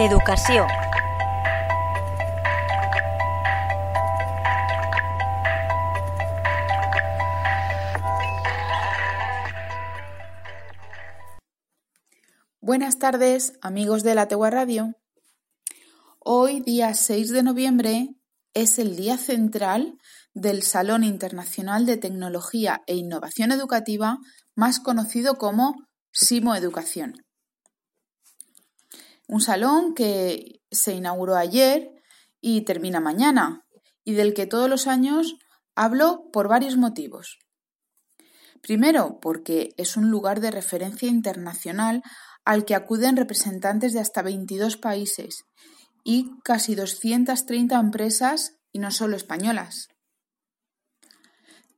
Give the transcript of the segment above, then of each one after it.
Educació. Buenas tardes, amigos de la Tegua Radio. Hoy, día 6 de noviembre, es el día central del Salón Internacional de Tecnología e Innovación Educativa, más conocido como Simo Educación. Un salón que se inauguró ayer y termina mañana, y del que todos los años hablo por varios motivos. Primero, porque es un lugar de referencia internacional al que acuden representantes de hasta 22 países y casi 230 empresas y no solo españolas.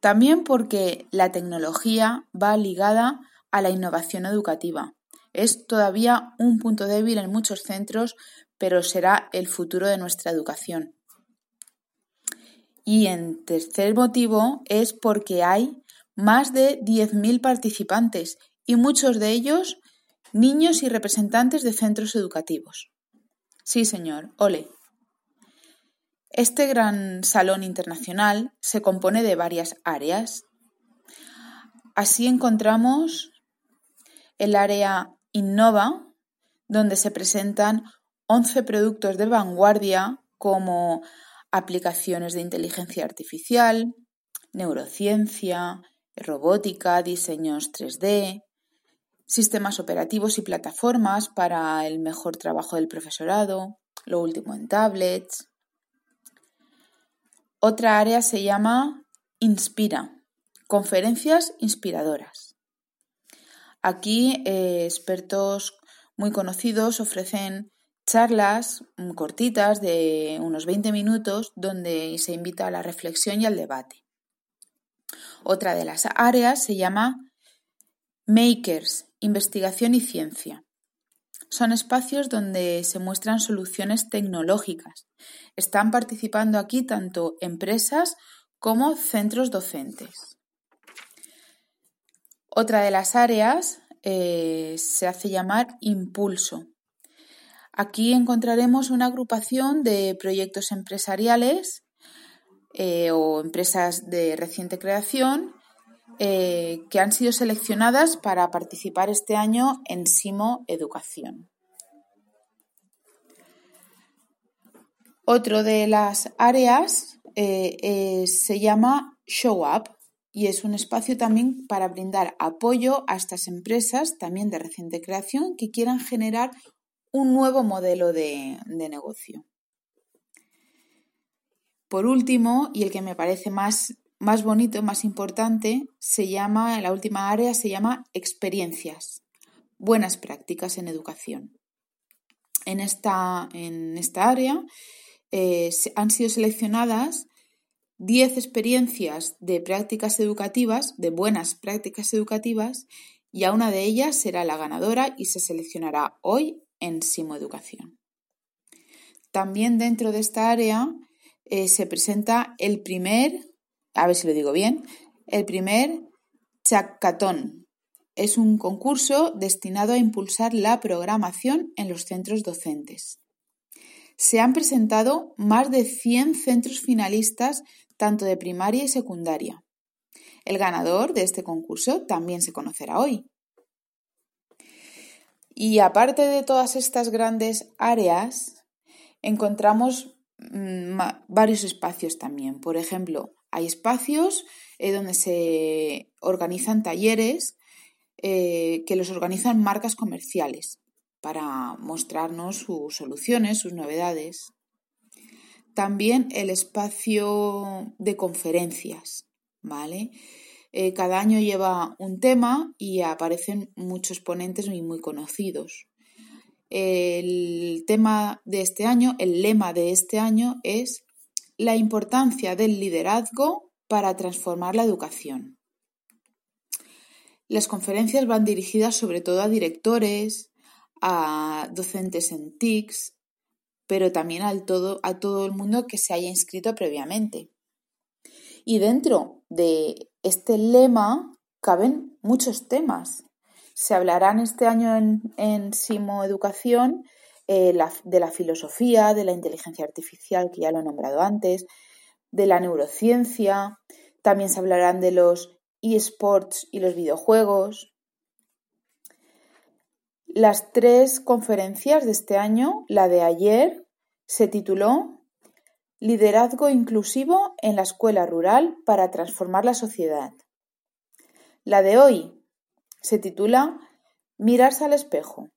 También porque la tecnología va ligada a la innovación educativa. Es todavía un punto débil en muchos centros, pero será el futuro de nuestra educación. Y en tercer motivo es porque hay más de 10.000 participantes y muchos de ellos niños y representantes de centros educativos. Sí, señor, ole. Este gran salón internacional se compone de varias áreas. Así encontramos el área Innova, donde se presentan 11 productos de vanguardia como aplicaciones de inteligencia artificial, neurociencia, robótica, diseños 3D, sistemas operativos y plataformas para el mejor trabajo del profesorado, lo último en tablets. Otra área se llama Inspira, conferencias inspiradoras. Aquí eh, expertos muy conocidos ofrecen charlas mm, cortitas de unos 20 minutos donde se invita a la reflexión y al debate. Otra de las áreas se llama Makers, investigación y ciencia. Son espacios donde se muestran soluciones tecnológicas. Están participando aquí tanto empresas como centros docentes. Otra de las áreas eh, se hace llamar impulso. Aquí encontraremos una agrupación de proyectos empresariales eh, o empresas de reciente creación eh, que han sido seleccionadas para participar este año en Simo Educación. Otro de las áreas se llama Show Up y es un espacio también para brindar apoyo a estas empresas, también de reciente creación, que quieran generar un nuevo modelo de negocio. Por último, y el que me parece más más bonito, más importante, se llama, la última área se llama experiencias, buenas prácticas en educación. En esta, en esta área eh, han sido seleccionadas 10 experiencias de prácticas educativas, de buenas prácticas educativas, y a una de ellas será la ganadora y se seleccionará hoy en Simo Educación. También dentro de esta área eh, se presenta el primer a ver si lo digo bien, el primer Chacatón. Es un concurso destinado a impulsar la programación en los centros docentes. Se han presentado más de 100 centros finalistas, tanto de primaria y secundaria. El ganador de este concurso también se conocerá hoy. Y aparte de todas estas grandes áreas, encontramos mm, varios espacios también. Por ejemplo, hay espacios eh, donde se organizan talleres eh, que los organizan marcas comerciales para mostrarnos sus soluciones, sus novedades. También el espacio de conferencias, ¿vale? Eh, cada año lleva un tema y aparecen muchos ponentes muy, muy conocidos. El tema de este año, el lema de este año es la importancia del liderazgo para transformar la educación. Las conferencias van dirigidas sobre todo a directores, a docentes en TICS, pero también a todo el mundo que se haya inscrito previamente. Y dentro de este lema caben muchos temas. Se hablarán este año en, en Simo Educación eh, de la filosofía, de la inteligencia artificial, que ya lo he nombrado antes, de la neurociencia, también se hablarán de los eSports y los videojuegos. Las tres conferencias de este año, la de ayer se tituló Liderazgo inclusivo en la escuela rural para transformar la sociedad. La de hoy se titula Mirarse al espejo,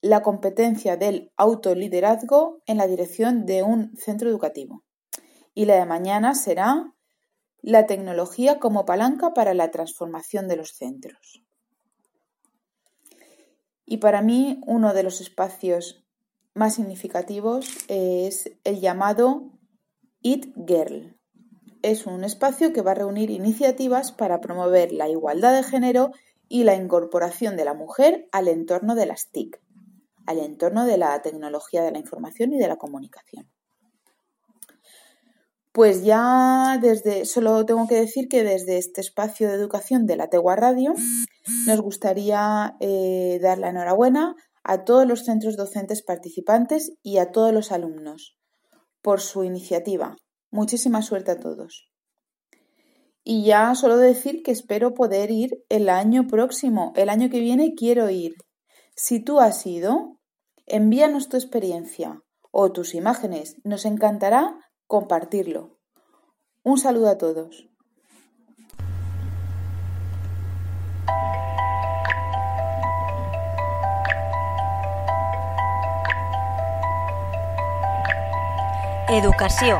la competencia del autoliderazgo en la dirección de un centro educativo. Y la de mañana será la tecnología como palanca para la transformación de los centros. Y para mí uno de los espacios más significativos es el llamado It Girl. Es un espacio que va a reunir iniciativas para promover la igualdad de género y la incorporación de la mujer al entorno de las TIC, al entorno de la tecnología de la información y de la comunicación. Pues ya desde, solo tengo que decir que desde este espacio de educación de la Tegua Radio nos gustaría eh, dar la enhorabuena a todos los centros docentes participantes y a todos los alumnos por su iniciativa. Muchísima suerte a todos. Y ya solo decir que espero poder ir el año próximo, el año que viene quiero ir. Si tú has ido, envíanos tu experiencia o tus imágenes. Nos encantará compartirlo. Un saludo a todos. Educación